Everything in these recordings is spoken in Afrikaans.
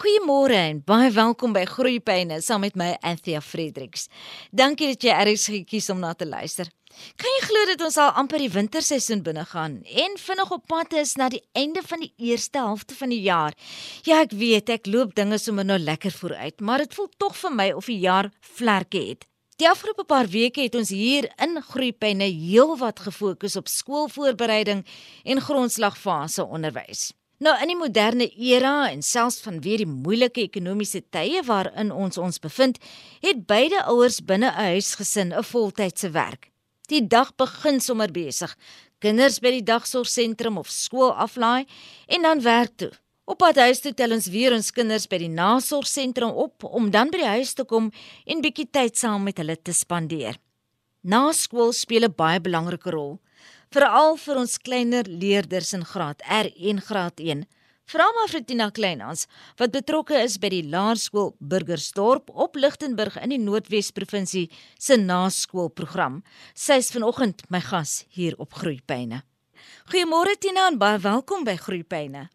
Goeiemôre en baie welkom by Groeipyne saam met my Anthea Fredericks. Dankie dat jy eers gekies om na te luister. Kan jy glo dat ons al amper die winterseisoen binne gaan en vinnig op pad is na die einde van die eerste helfte van die jaar? Ja, ek weet ek loop dinge sommer nou lekker vooruit, maar dit voel tog vir my of die jaar vlerke het. Die afgelope paar weke het ons hier in Groeipyne heelwat gefokus op skoolvoorbereiding en grondslagfase onderwys. Nou in die moderne era en selfs vanweë die moeilike ekonomiese tye waarin ons ons bevind, het beide ouers binne 'n huisgesin 'n voltydse werk. Die dag begin sommer besig. Kinders by die dagsorgsentrum of skool aflaai en dan werk toe. Op pad huis toe tel ons weer ons kinders by die nasorgsentrum op om dan by die huis te kom en bietjie tyd saam met hulle te spandeer. Na skool speel 'n baie belangrike rol veral vir ons kleiner leerders in graad R en graad 1. Vra maar vir Tina Kleinhans wat betrokke is by die Laerskool Burgersdorp op Lichtenburg in die Noordwes provinsie se naskoolprogram. Sy is vanoggend my gas hier op Groepyne. Goeiemôre Tina en baie welkom by Groepyne.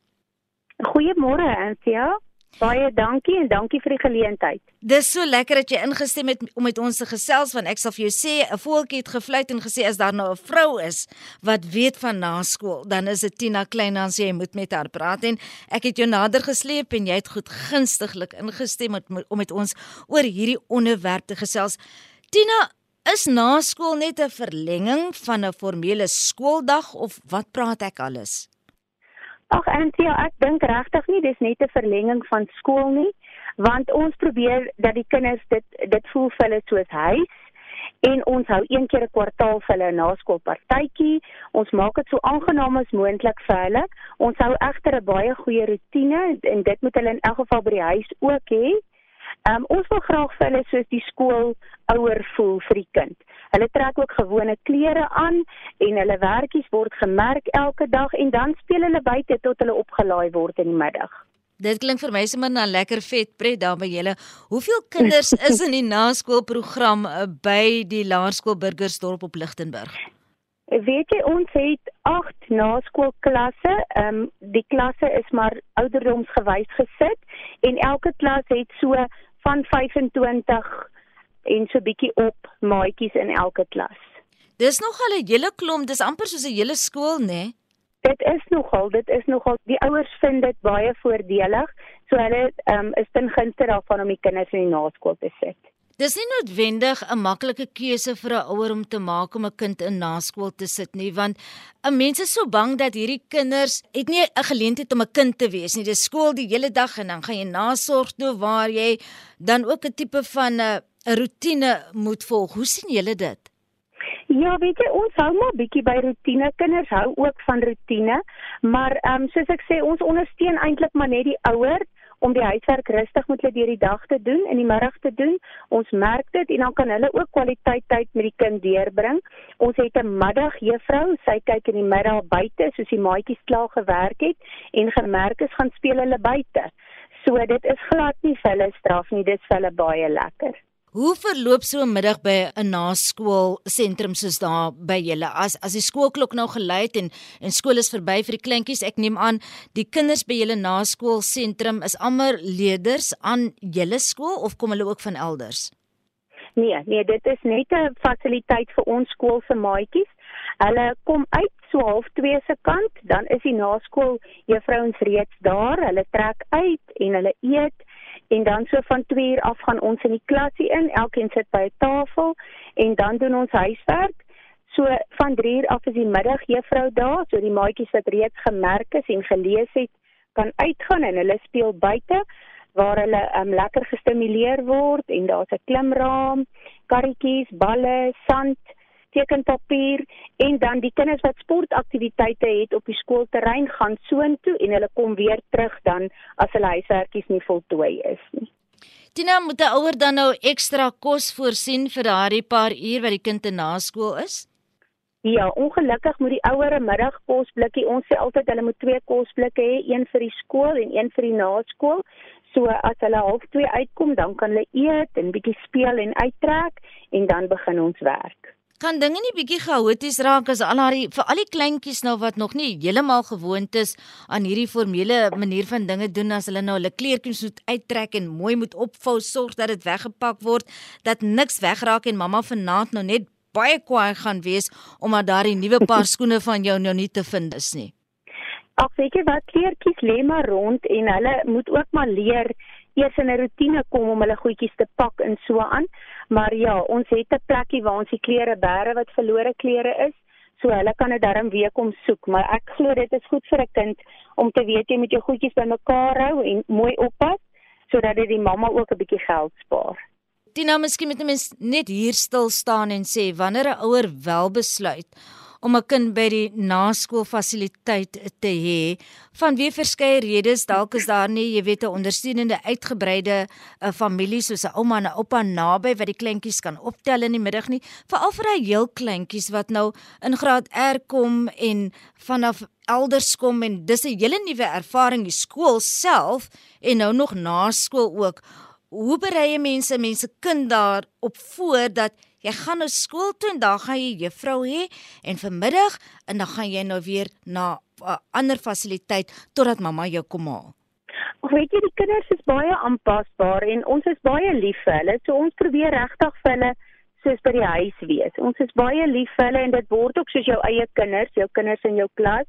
Goeiemôre Anthea. Baie dankie en dankie vir die geleentheid. Dis so lekker dat jy ingestem het om met ons te gesels want ek sal vir jou sê 'n voeltjie het gefluit en gesê as daar nou 'n vrou is wat weet van naskool, dan is dit Tina Kleinhans jy moet met haar praat en ek het jou nader gesleep en jy het goed gunstiglik ingestem met, om met ons oor hierdie onderwerp te gesels. Tina, is naskool net 'n verlenging van 'n formele skooldag of wat praat ek alles? Ag Antia, ek dink regtig nie dis net 'n verlenging van skool nie, want ons probeer dat die kinders dit dit voel vir hulle soos huis en ons hou een keer 'n kwartaal vir hulle 'n naskoolpartytjie. Ons maak dit so aangenaam as moontlik vir hulle. Ons hou egter 'n baie goeie rotine en dit moet hulle in elk geval by die huis ook hê. Ehm um, ons wil graag vir hulle soos die skool ouer voel vir die kind. Hulle trek ook gewone klere aan en hulle werkies word gemerk elke dag en dan speel hulle buite tot hulle opgelaai word in die middag. Dit klink vir my sommer na lekker vet pret daar by julle. Hoeveel kinders is in die naskoolprogram eh, by die Laerskool Burgersdorp op Lichtenburg? Weet jy ons het 8 naskoolklasse. Ehm um, die klasse is maar ouderdomsgewys gesit en elke klas het so van 25 en so bietjie op maatjies in elke klas. Dis nogal 'n hele klomp, dis amper soos 'n hele skool, né? Nee? Dit is nogal, dit is nogal die ouers vind dit baie voordelig, so hulle um, is ten gunste daarvan om die kinders in die naskool te sit. Dis nie noodwendig 'n maklike keuse vir 'n ouer om te maak om 'n kind in naskool te sit nie, want 'n mens is so bang dat hierdie kinders het nie 'n geleentheid om 'n kind te wees nie. Dis skool die hele dag en dan gaan jy nasorg toe waar jy dan ook 'n tipe van 'n 'n rotine moet volg. Hoe sien julle dit? Ja, weet jy, ons hou maar bietjie by rotine. Kinders hou ook van rotine, maar ehm um, soos ek sê, ons ondersteun eintlik maar net die ouers om die huiswerk rustig met hulle deur die dag te doen en die middag te doen. Ons merk dit en dan kan hulle ook kwaliteit tyd met die kind deurbring. Ons het 'n middagjuffrou, sy kyk in die middag buite soos die maatjies klaar gewerk het en gemerk is gaan speel hulle buite. So dit is glad nie vir hulle straf nie, dit is vir hulle baie lekker. Hoe verloop so 'n middag by 'n naskool sentrum soos daar by julle? As as die skoolklok nou gelui het en en skool is verby vir die kleintjies, ek neem aan die kinders by julle naskool sentrum is almal leerders aan julle skool of kom hulle ook van elders? Nee, nee, dit is net 'n fasiliteit vir ons skool se maatjies. Hulle kom uit so half 2 se kant, dan is die naskool juffrouens reeds daar. Hulle trek uit en hulle eet en dan so van 2 uur af gaan ons in die klasie in, elkeen sit by 'n tafel en dan doen ons huiswerk. So van 3 uur af is die middagjuffrou daar, so die maatjies wat reeds gemerk is en gelees het, kan uitgaan en hulle speel buite waar hulle um, lekker gestimuleer word en daar's 'n klimraam, karretjies, balle, sand tekenpapier en dan die kinders wat sportaktiwiteite het op die skoolterrein gaan soontoe en hulle kom weer terug dan as hulle huiswerkies nie voltooi is nie. Tina moet die ouer dan nou ekstra kos voorsien vir daardie paar uur wat die kind in naskool is? Ja, ongelukkig moet die ouer 'n middagkosblikkie, ons sê altyd hulle moet twee kosblikke hê, een vir die skool en een vir die naskool. So as hulle half 2 uitkom, dan kan hulle eet en bietjie speel en uittrek en dan begin ons werk. Kan dinge nie bietjie chaoties raak as al haar vir al die kleintjies nou wat nog nie heeltemal gewoond is aan hierdie formele manier van dinge doen as hulle nou hulle kleertjies moet uittrek en mooi moet opvou, sorg dat dit weggepak word, dat niks wegraak en mamma vanaand nou net baie kwaai gaan wees omdat daardie nuwe paar skoene van jou nou nie te vind is nie. Ag weet jy wat kleertjies lê maar rond en hulle moet ook maar leer eers in 'n rotine kom om hulle goedjies te pak en so aan. Maar ja, ons het 'n plekkie waar ons die klere bære wat verlore klere is. So hulle kan dit darm weer kom soek, maar ek glo dit is goed vir 'n kind om te weet jy moet jou goedjies bymekaar hou en mooi oppas sodat dit die mamma ook 'n bietjie geld spaar. Tina, miskien moet 'n mens net hier stil staan en sê wanneer 'n ouer wel besluit om 'n kind by die naskoolfasiliteit te hê. Vanweë verskeie redes, dalk is daar nie, jy weet, 'n ondersteunende uitgebreide uh, familie soos 'n ouma en 'n oupa naby wat die kleintjies kan optel in die middag nie, veral vir daai heel kleintjies wat nou in graad R kom en vanaf elders kom en dis 'n hele nuwe ervaring die skool self en nou nog na skool ook. Hoe berei mense mense kind daar op voor dat Jy gaan nou skool toe en dan gaan jy juffrou hê en vanmiddag en dan gaan jy nou weer na 'n uh, ander fasiliteit totdat mamma jou kom haal. Weet jy die kinders is baie aanpasbaar en ons is baie lief vir hulle. So ons probeer regtig vir hulle soos by die huis wees. Ons is baie lief vir hulle en dit word ook soos jou eie kinders, jou kinders in jou klas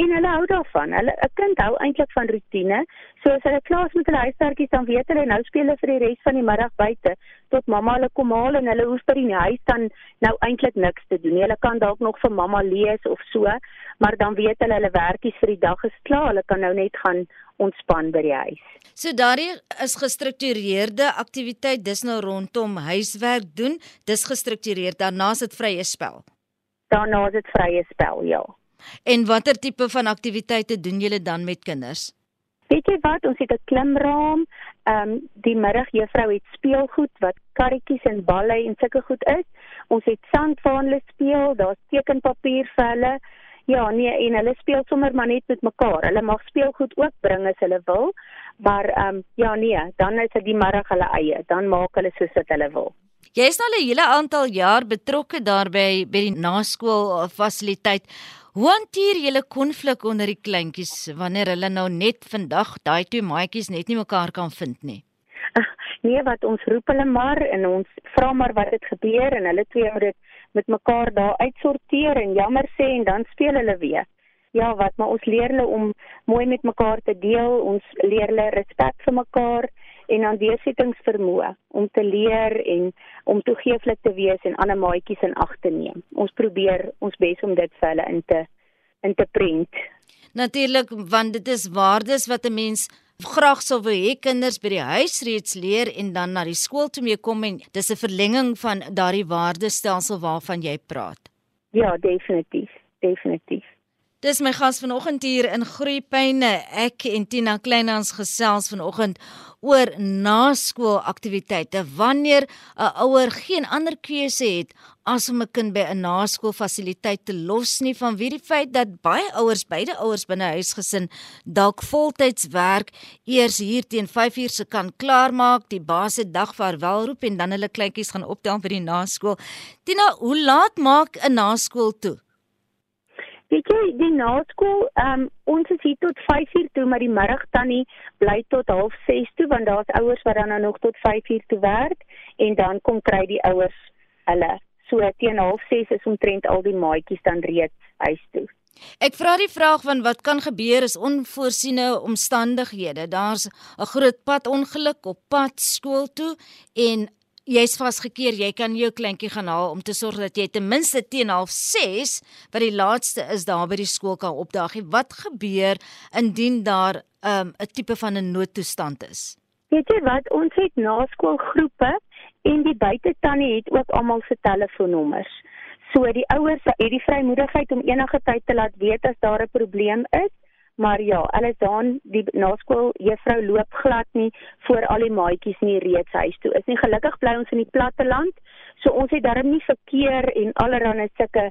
en hulle hou daarvan. Hulle 'n kind hou eintlik van rotine. So as hulle klaar is met hulle huiswerkies dan weet hulle nou speel hulle vir die res van die middag buite tot mamma hulle kom haal en hulle hoef by die huis dan nou eintlik niks te doen nie. Hulle kan dalk nog vir mamma lees of so, maar dan weet hulle hulle werkies vir die dag is klaar. Hulle kan nou net gaan ontspan by die huis. So daardie is gestruktureerde aktiwiteit dis nou rondom huiswerk doen. Dis gestruktureer. Daarna is dit vrye spel. Daarna is dit vrye spel, ja. En watter tipe van aktiwiteite doen julle dan met kinders? Weet jy wat, ons het 'n klimraam. Ehm um, die middag juffrou het speelgoed wat karretjies en balle en sulke goed is. Ons het sandvaanle speel, daar's tekenpapier vir hulle. Ja, nee, en hulle speel sommer maar net met mekaar. Hulle mag speelgoed ook bring as hulle wil. Maar ehm um, ja, nee, dan is dit die middag hulle eie. Dan maak hulle soos wat hulle wil. Jy is nou 'n hele aantal jaar betrokke daarby by die naskool fasiliteit. Hoe hanteer julle konflik onder die kleintjies wanneer hulle nou net vandag daai twee maatjies net nie mekaar kan vind nie? Nee, wat ons roep hulle maar en ons vra maar wat het gebeur en hulle twee moet dit met mekaar daar uitsorteer en jammer sê en dan speel hulle weer. Ja, wat maar ons leer hulle om mooi met mekaar te deel, ons leer hulle respek vir mekaar en dan deursettingsvermoë om te leer en om toegeeflik te wees en ander maatjies in ag te neem. Ons probeer ons bes om dit vir hulle in te in te prent. Natuurlik want dit is waardes wat 'n mens graag sou wou hê kinders by die huis reeds leer en dan na die skool toe mee kom en dis 'n verlenging van daardie waardestelsel waarvan jy praat. Ja, definitief, definitief. Dis my gas vanoggend hier in Groepyne. Ek en Tina Kleinhans gesels vanoggend oor naskoolaktiwiteite. Wanneer 'n ouer geen ander keuse het as om 'n kind by 'n naskoolfasiliteit te los nie vanweë die feit dat baie ouers, beide ouers binne huisgesin dalk voltyds werk, eers hier teen 5uur se kan klaarmaak, die baas se dag vaarwel roep en dan hulle kleintjies gaan optel vir die naskool. Tina, hoe laat maak 'n naskool toe? Weet jy, die naskool, ehm um, ons is hier tot 5uur toe, maar die middag tannie bly tot 06:30 toe want daar's ouers wat dan nou nog tot 5uur toe werk en dan kom kry die ouers hulle. So teen 06:30 is omtrent al die maatjies dan reeds huis toe. Ek vra die vraag van wat kan gebeur as onvoorsiene omstandighede. Daar's 'n groot padongeluk op pad skool toe en jy's vasgekeer, jy kan jou kleintjie gaan haal om te sorg dat jy ten minste teen 06:30 wat die laaste is daar by die skool kan opdaag. Wat gebeur indien daar 'n um, tipe van 'n noodtoestand is? Weet jy wat, ons het naskoolgroepe en die buitetannie het ook almal se telefoonnommers. So die ouers het die vrymoedigheid om enige tyd te laat weet as daar 'n probleem is Maar ja, hulle dan die naskool juffrou loop glad nie voor al die maatjies nie reeds huis toe. Is nie gelukkig bly ons in die platte land, so ons het darm nie verkeer en allerlei sulke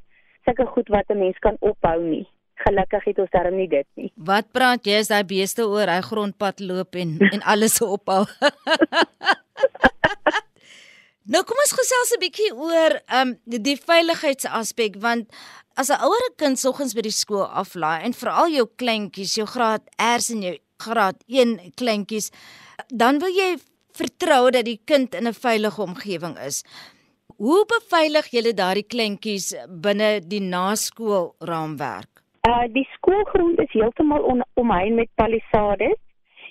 sulke goed wat 'n mens kan ophou nie. Gelukkig het ons darm nie dit nie. Wat praat jy as daai beeste oor hy grondpad loop en en alles ophou? Nou kom ons gesels 'n bietjie oor um die veiligheidsaspek want as 'n ouer kind soggens by die skool aflaai en veral jou kleintjies, jou graad R's en jou graad 1 kleintjies, dan wil jy vertrou dat die kind in 'n veilige omgewing is. Hoe beveilig julle daardie kleintjies binne die naskoolraamwerk? Uh die skoolgrond is heeltemal omheind met palisades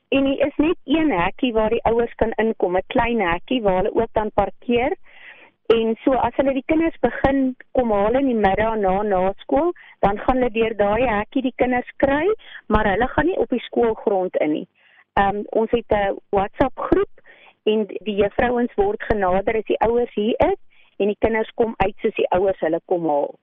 en hier is net een hekkie waar die ouers kan inkom, 'n klein hekkie waar hulle ook dan parkeer. En so as hulle die kinders begin kom haal in die middag na na skool, dan gaan hulle deur daai hekkie die kinders kry, maar hulle gaan nie op die skoolgrond in nie. Um ons het 'n WhatsApp groep en die juffrouens word genader as die ouers hier is en die kinders kom uit soos die ouers hulle kom haal.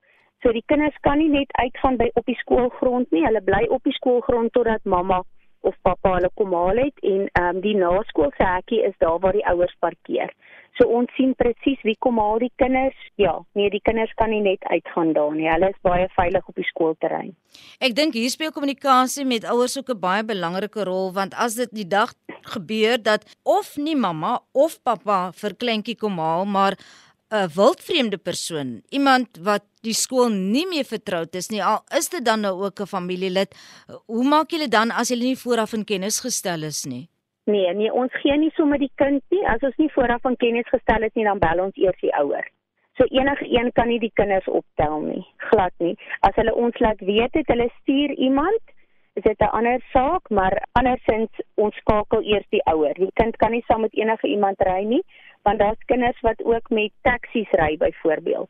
So die kinders kan nie net uitgaan by op die skoolgrond nie, hulle bly op die skoolgrond totdat mamma of pappa hulle kom haal het en ehm um, die naskoolse hekkie is daar waar die ouers parkeer. So ons sien presies wie kom haal die kinders. Ja, nee, die kinders kan nie net uitgaan daar nie. Hulle is baie veilig op die skoolterrein. Ek dink hier speel kommunikasie met ouers ook 'n baie belangrike rol want as dit die dag gebeur dat of nie mamma of pappa vir kleintjie kom haal, maar 'n wildvreemde persoon, iemand wat die skool nie meer vertroud is nie, al is dit dan nou ook 'n familielid, hoe maak julle dan as hulle nie vooraf in kennis gestel is nie? Nee, nee, ons gee nie sommer die kind nie. As ons nie vooraf in kennis gestel het nie, dan bel ons eers die ouer. So enige een kan nie die kinders optel nie, glad nie. As hulle ons laat weet het hulle stuur iemand, is dit 'n ander saak, maar andersins ons skakel eers die ouer. Die kind kan nie saam met enige iemand ry nie, want daar's kinders wat ook met taksies ry byvoorbeeld.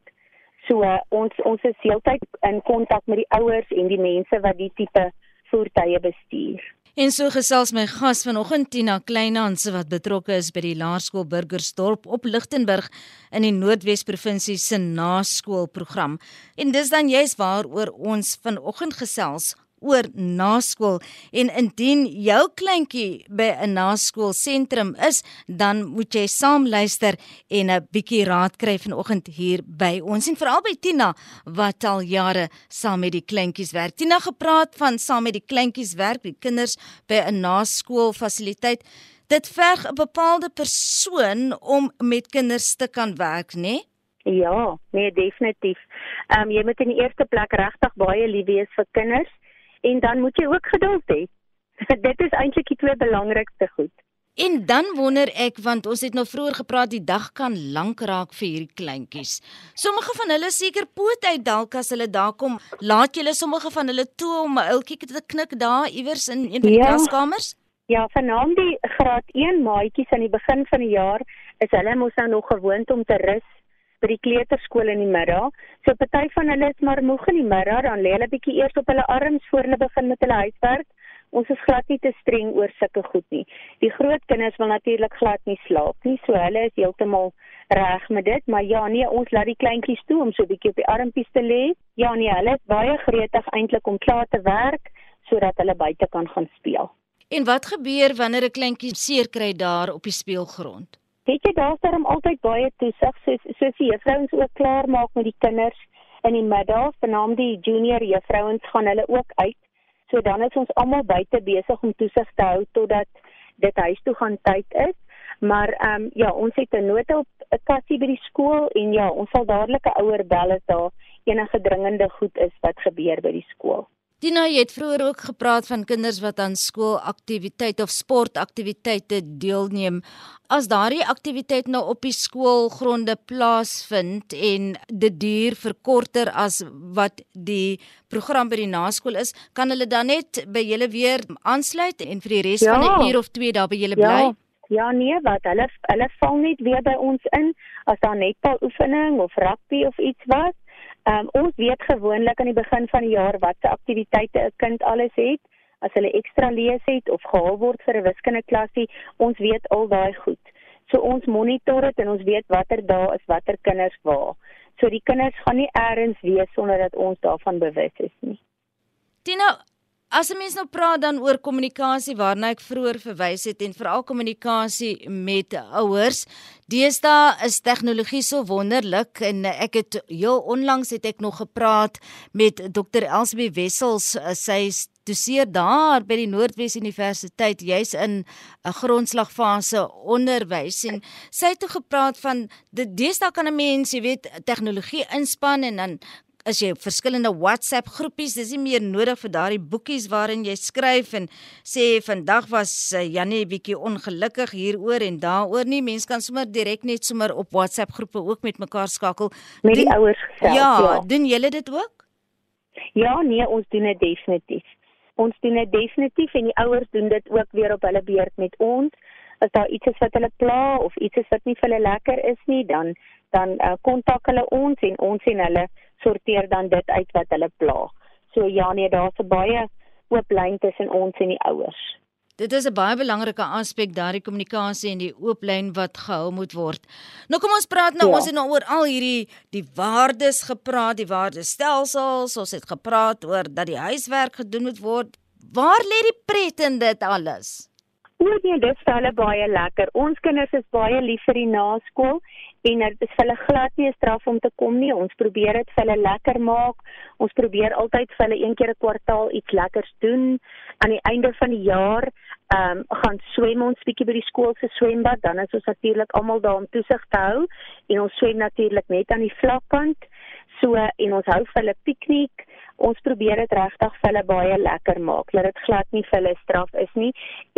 So uh, ons ons is heeltyd in kontak met die ouers en die mense wat die tipe voertuie bestuur. En so gesels my gas vanoggend Tina Kleinhans wat betrokke is by die Laerskool Burgersdorp op Lichtenburg in die Noordwes provinsie se naskoolprogram. En dis dan juist waaroor ons vanoggend gesels oor naskool en indien jou kleintjie by 'n naskoolsentrum is, dan moet jy saam luister en 'n bietjie raad kry vanoggend hier by ons en veral by Tina wat al jare saam met die kleintjies werk. Tina gepraat van saam met die kleintjies werk, die kinders by 'n naskoolfasiliteit. Dit verg 'n bepaalde persoon om met kinders te kan werk, né? Nee? Ja, nee definitief. Ehm um, jy moet in die eerste plek regtig baie lief wees vir kinders en dan moet jy ook geduld hê. Dit is eintlik die twee belangrikste goed. En dan wonder ek want ons het nou vroeër gepraat die dag kan lank raak vir hierdie kleintjies. Sommige van hulle seker poot uit dalk as hulle daar kom. Laat julle sommige van hulle toe om 'n uiltjie te knik daar iewers in een van die ja. klaskamers? Ja, vanaand die graad 1 maatjies aan die begin van die jaar is hulle mos nou nog gewoond om te rus by die kleuterskool in die middag. So party van hulle is maar moeg in die middag, dan lê hulle bietjie eers op hulle arms voor hulle begin met hulle huiswerk. Ons is glad nie te streng oor sulke goed nie. Die groot kinders wil natuurlik glad nie slaap nie, so hulle is heeltemal reg met dit, maar ja nee, ons laat die kleintjies toe om so bietjie op die armpies te lê. Ja nee, hulle is baie gretig eintlik om klaar te werk sodat hulle buite kan gaan speel. En wat gebeur wanneer 'n kleintjie seer kry daar op die speelgrond? Weet jy daar's daarom altyd baie toesig soos soos die juffrouens ook klaar maak met die kinders in die middag, veral die junior juffrouens gaan hulle ook uit. So dan is ons almal buite besig om toesig te hou totdat dit huis toe gaan tyd is. Maar ehm um, ja, ons het 'n nota op 'n kassie by die skool en ja, ons sal dadelik 'n ouer bel as daar enige dringende goed is wat gebeur by die skool. Dina, jy het vroeër ook gepraat van kinders wat aan skoolaktiwiteite of sportaktiwiteite deelneem. As daardie aktiwiteit nou op die skoolgronde plaasvind en dit duur vir korter as wat die program by die naskool is, kan hulle dan net by julle weer aansluit en vir die res ja. van 'n uur of 2 daar by julle bly? Ja. Ja nee, wat hulle hulle val net weer by ons in as daar net 'n oefening of rugby of iets was. Um, ons weet gewoonlik aan die begin van die jaar watse aktiwiteite 'n kind alles het, as hulle ekstra lees het of gehaal word vir 'n wiskundeklasie, ons weet al daai goed. So ons monitor dit en ons weet watter dae is watter kinders waar. So die kinders gaan nie eers wees sonder dat ons daarvan bewus is nie. Tina, As 'n mens nou praat dan oor kommunikasie waarna ek vroeër verwys het en veral kommunikasie met ouers, deesdae is tegnologie so wonderlik en ek het heel onlangs het ek nog gepraat met Dr. Elsbie Wessels, sy is doseer daar by die Noordwes Universiteit juis in 'n grondslagfase onderwys en sy het toe gepraat van dit deesdae kan 'n mens, jy weet, tegnologie inspann en dan as jy verskillende WhatsApp groepies, dis nie meer nodig vir daardie boekies waarin jy skryf en sê vandag was uh, Janie bietjie ongelukkig hieroor en daaroor nie. Mense kan sommer direk net sommer op WhatsApp groepe ook met mekaar skakel. Met die ouers self. Ja, ja, doen julle dit ook? Ja, nee, ons doen dit definitief. Ons doen dit definitief en die ouers doen dit ook weer op hulle beurt met ons. As daar iets is wat hulle pla of iets is wat nie vir hulle lekker is nie, dan dan uh, kontak hulle ons en ons en hulle sorteer dan dit uit wat hulle pla. So ja nee, daar's 'n baie oop lyn tussen ons en die ouers. Dit is 'n baie belangrike aspek daardie kommunikasie en die oop lyn wat gehou moet word. Nou kom ons praat nou, ja. ons het nou oor al hierdie die waardes gepraat, die waardestelsels, ons het gepraat oor dat die huiswerk gedoen moet word. Waar lê die pret in dit alles? O nee, dit is hulle baie lekker. Ons kinders is baie lief vir die naskool en dit is hulle glad nie 'n straf om te kom nie. Ons probeer dit vir hulle lekker maak. Ons probeer altyd vir hulle een keer 'n kwartaal iets lekkers doen. Aan die einde van die jaar ehm um, gaan swem ons bietjie by die skool se swembad. Dan is ons natuurlik almal daar om toesig te hou en ons swem natuurlik net aan die vlakkant. So en ons hou vir hulle piknik ons probeer dit regtig vir hulle baie lekker maak. Laat dit glad nie vir hulle straf is nie.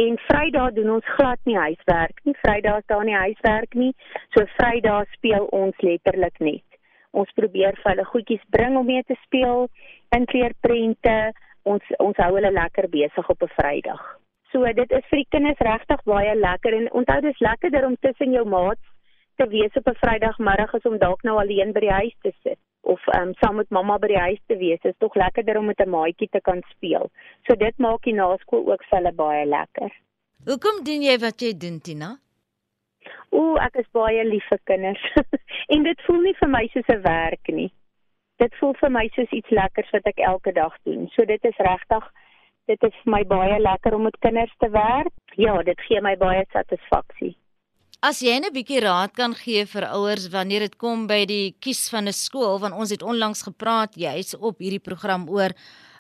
En Vrydag doen ons glad nie huiswerk nie. Vrydag is daar nie huiswerk nie. So Vrydag speel ons letterlik net. Ons probeer vir hulle goedjies bring om mee te speel, inkleurprente. Ons ons hou hulle lekker besig op 'n Vrydag. So dit is vir die kinders regtig baie lekker en onthou dis lekkerder om tussen jou maats te wees op 'n Vrydagmiddag as om dalk nou alleen by die huis te sit of um, saam met mamma by die huis te wees. Is tog lekkerder om met 'n maatjie te kan speel. So dit maak die naskool ook vir hulle baie lekker. Hoekom doen jy wat jy doen, Tina? Ooh, ek is baie lief vir kinders. en dit voel nie vir my soos 'n werk nie. Dit voel vir my soos iets lekkers wat ek elke dag doen. So dit is regtig dit is vir my baie lekker om met kinders te werk. Ja, dit gee my baie satisfaksie. As jy 'n bietjie raad kan gee vir ouers wanneer dit kom by die kies van 'n skool, want ons het onlangs gepraat jy's op hierdie program oor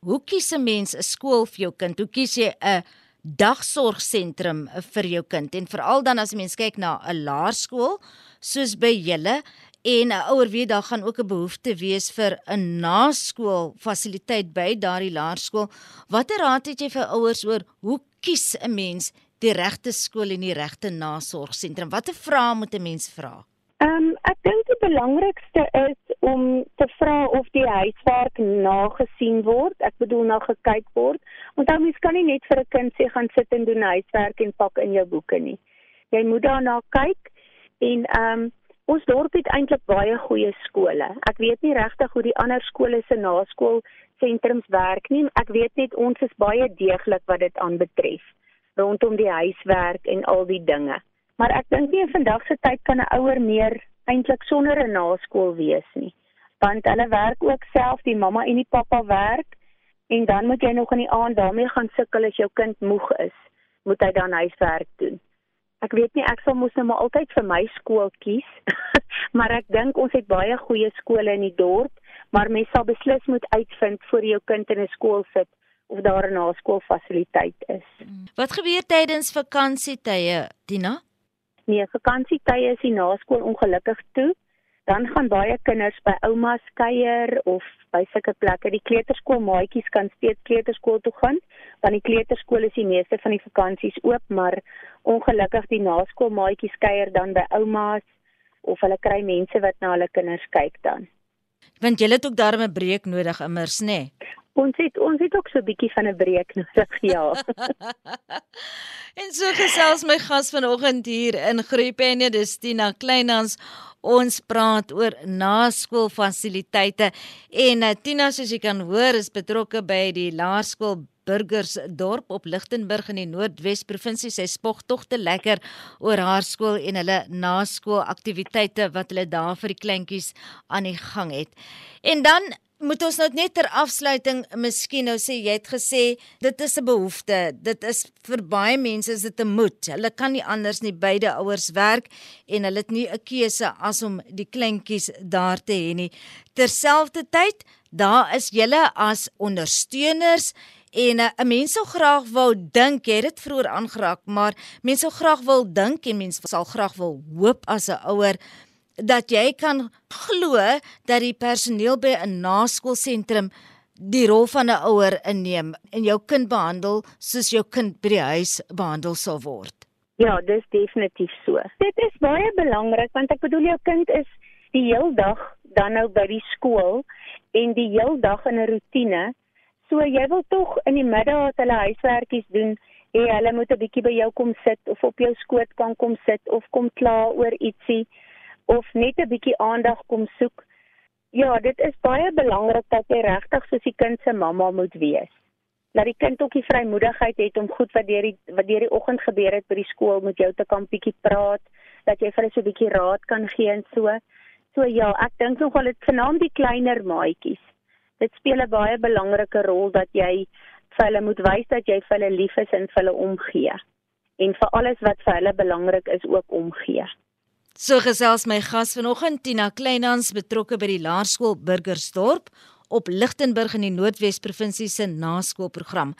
hoe kies 'n mens 'n skool vir jou kind? Hoe kies jy 'n dagsorgsentrum vir jou kind? En veral dan as mens kyk na 'n laerskool soos by julle en 'n ouer weet daar gaan ook 'n behoefte wees vir 'n naskool fasiliteit by daardie laerskool. Watter raad het jy vir ouers oor hoe kies 'n mens die regte skool en die regte nasorgsentrum? Watter vrae moet 'n mens vra? Ehm um, ek dink die belangrikste is om te vra of die huiswerk nagesien word. Ek bedoel na gekyk word. Dan mens kan nie net vir 'n kind sê gaan sit en doen huiswerk en pak in jou boeke nie. Jy moet daarna kyk en ehm um, ons dorp het eintlik baie goeie skole. Ek weet nie regtig hoe die ander skole se naskool sentrums werk nie. Ek weet net ons is baie deeglik wat dit aanbetref rondom die huiswerk en al die dinge. Maar ek dink nie in vandag se tyd kan 'n ouer meer eintlik sonder 'n naskool wees nie. Want hulle werk ook self, die mamma en die pappa werk en dan moet jy nog in die aand daarmee gaan sukkel as jou kind moeg is, moet hy dan huiswerk doen. Ek weet nie ek sal mos nou maar altyd vir my skool kies. maar ek dink ons het baie goeie skole in die dorp, maar mens sal beslis moet uitvind voor jou kind in 'n skool sit of daar 'n naskoolfasiliteit is. Wat gebeur tydens vakansietye, Tina? Nee, vakansietye is die naskool ongelukkig toe. Dan gaan baie kinders by oumas kuier of by sulke plekke. Die kleuterskoolmaatjies kan steeds kleuterskool toe gaan, want die kleuterskool is die meeste van die vakansies oop, maar ongelukkig die naskoolmaatjies kuier dan by oumas of hulle kry mense wat na hulle kinders kyk dan. Want jy het ook daarmee 'n breek nodig immers, nê? Nee? Ons het ons het ook so 'n bietjie van 'n breek nodig, ja. en so gesels my gas vanoggend hier in Groepenne, dis Tina Kleinhans. Ons praat oor naskoolfasiliteite en uh, Tina soos jy kan hoor is betrokke by die laerskool Burgersdorp op Lichtenburg in die Noordwes provinsie. Sy spog tog te lekker oor haar skool en hulle naskoolaktiwiteite wat hulle daar vir die kleintjies aan die gang het. En dan moet ons nou net ter afsluiting miskien nou sê jy het gesê dit is 'n behoefte dit is vir baie mense is dit 'n moet hulle kan nie anders nie beide ouers werk en hulle het nie 'n keuse as om die kleintjies daar te hê nie terselfdertyd daar is julle as ondersteuners En uh, 'n mens sou graag wou dink, het dit vroeër aangeraak, maar mense sou graag wil dink en mense sal graag wil hoop as 'n ouer dat jy kan glo dat die personeel by 'n naskoolsentrum die rol van 'n ouer inneem en jou kind behandel soos jou kind by die huis behandel sou word. Ja, dis definitief so. Dit is baie belangrik want ek bedoel jou kind is die heel dag dan nou by die skool en die heel dag in 'n rotine. So jy wil tog in die middag as hulle huiswerkies doen, hê hulle moet 'n bietjie by jou kom sit of op jou skoot kan kom sit of kom kla oor ietsie of net 'n bietjie aandag kom soek. Ja, dit is baie belangrik dat jy regtig soos die kind se mamma moet wees. Dat die kind ook die vrymoedigheid het om goed wat deur die wat deur die oggend gebeur het by die skool met jou te kan bietjie praat, dat jy vir hulle so 'n bietjie raad kan gee en so. So ja, ek dink nogal dit vanaand die kleiner maatjies. Dit speel 'n baie belangrike rol dat jy vir hulle moet wys dat jy vir hulle lief is en vir hulle omgee. En vir alles wat vir hulle belangrik is ook omgee. So gesels my gas vanoggend Tina Kleinhans betrokke by die Laerskool Burgersdorp op Lichtenburg in die Noordwes provinsie se naskoolprogram.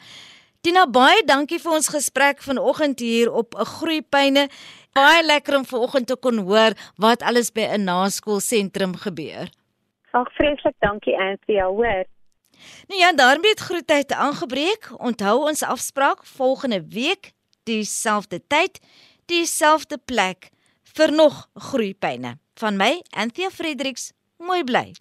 Tina baie dankie vir ons gesprek vanoggend hier op 'n groeipyne. Baie lekker om vanoggend te kon hoor wat alles by 'n naskoolsentrum gebeur. Ag vreeslik dankie Anthea, hoor. Nou ja, daarmee het groetheid aangebreek. Onthou ons afspraak volgende week dieselfde tyd, dieselfde plek vir nog groeipyne. Van my, Anthea Fredericks, mooi bly.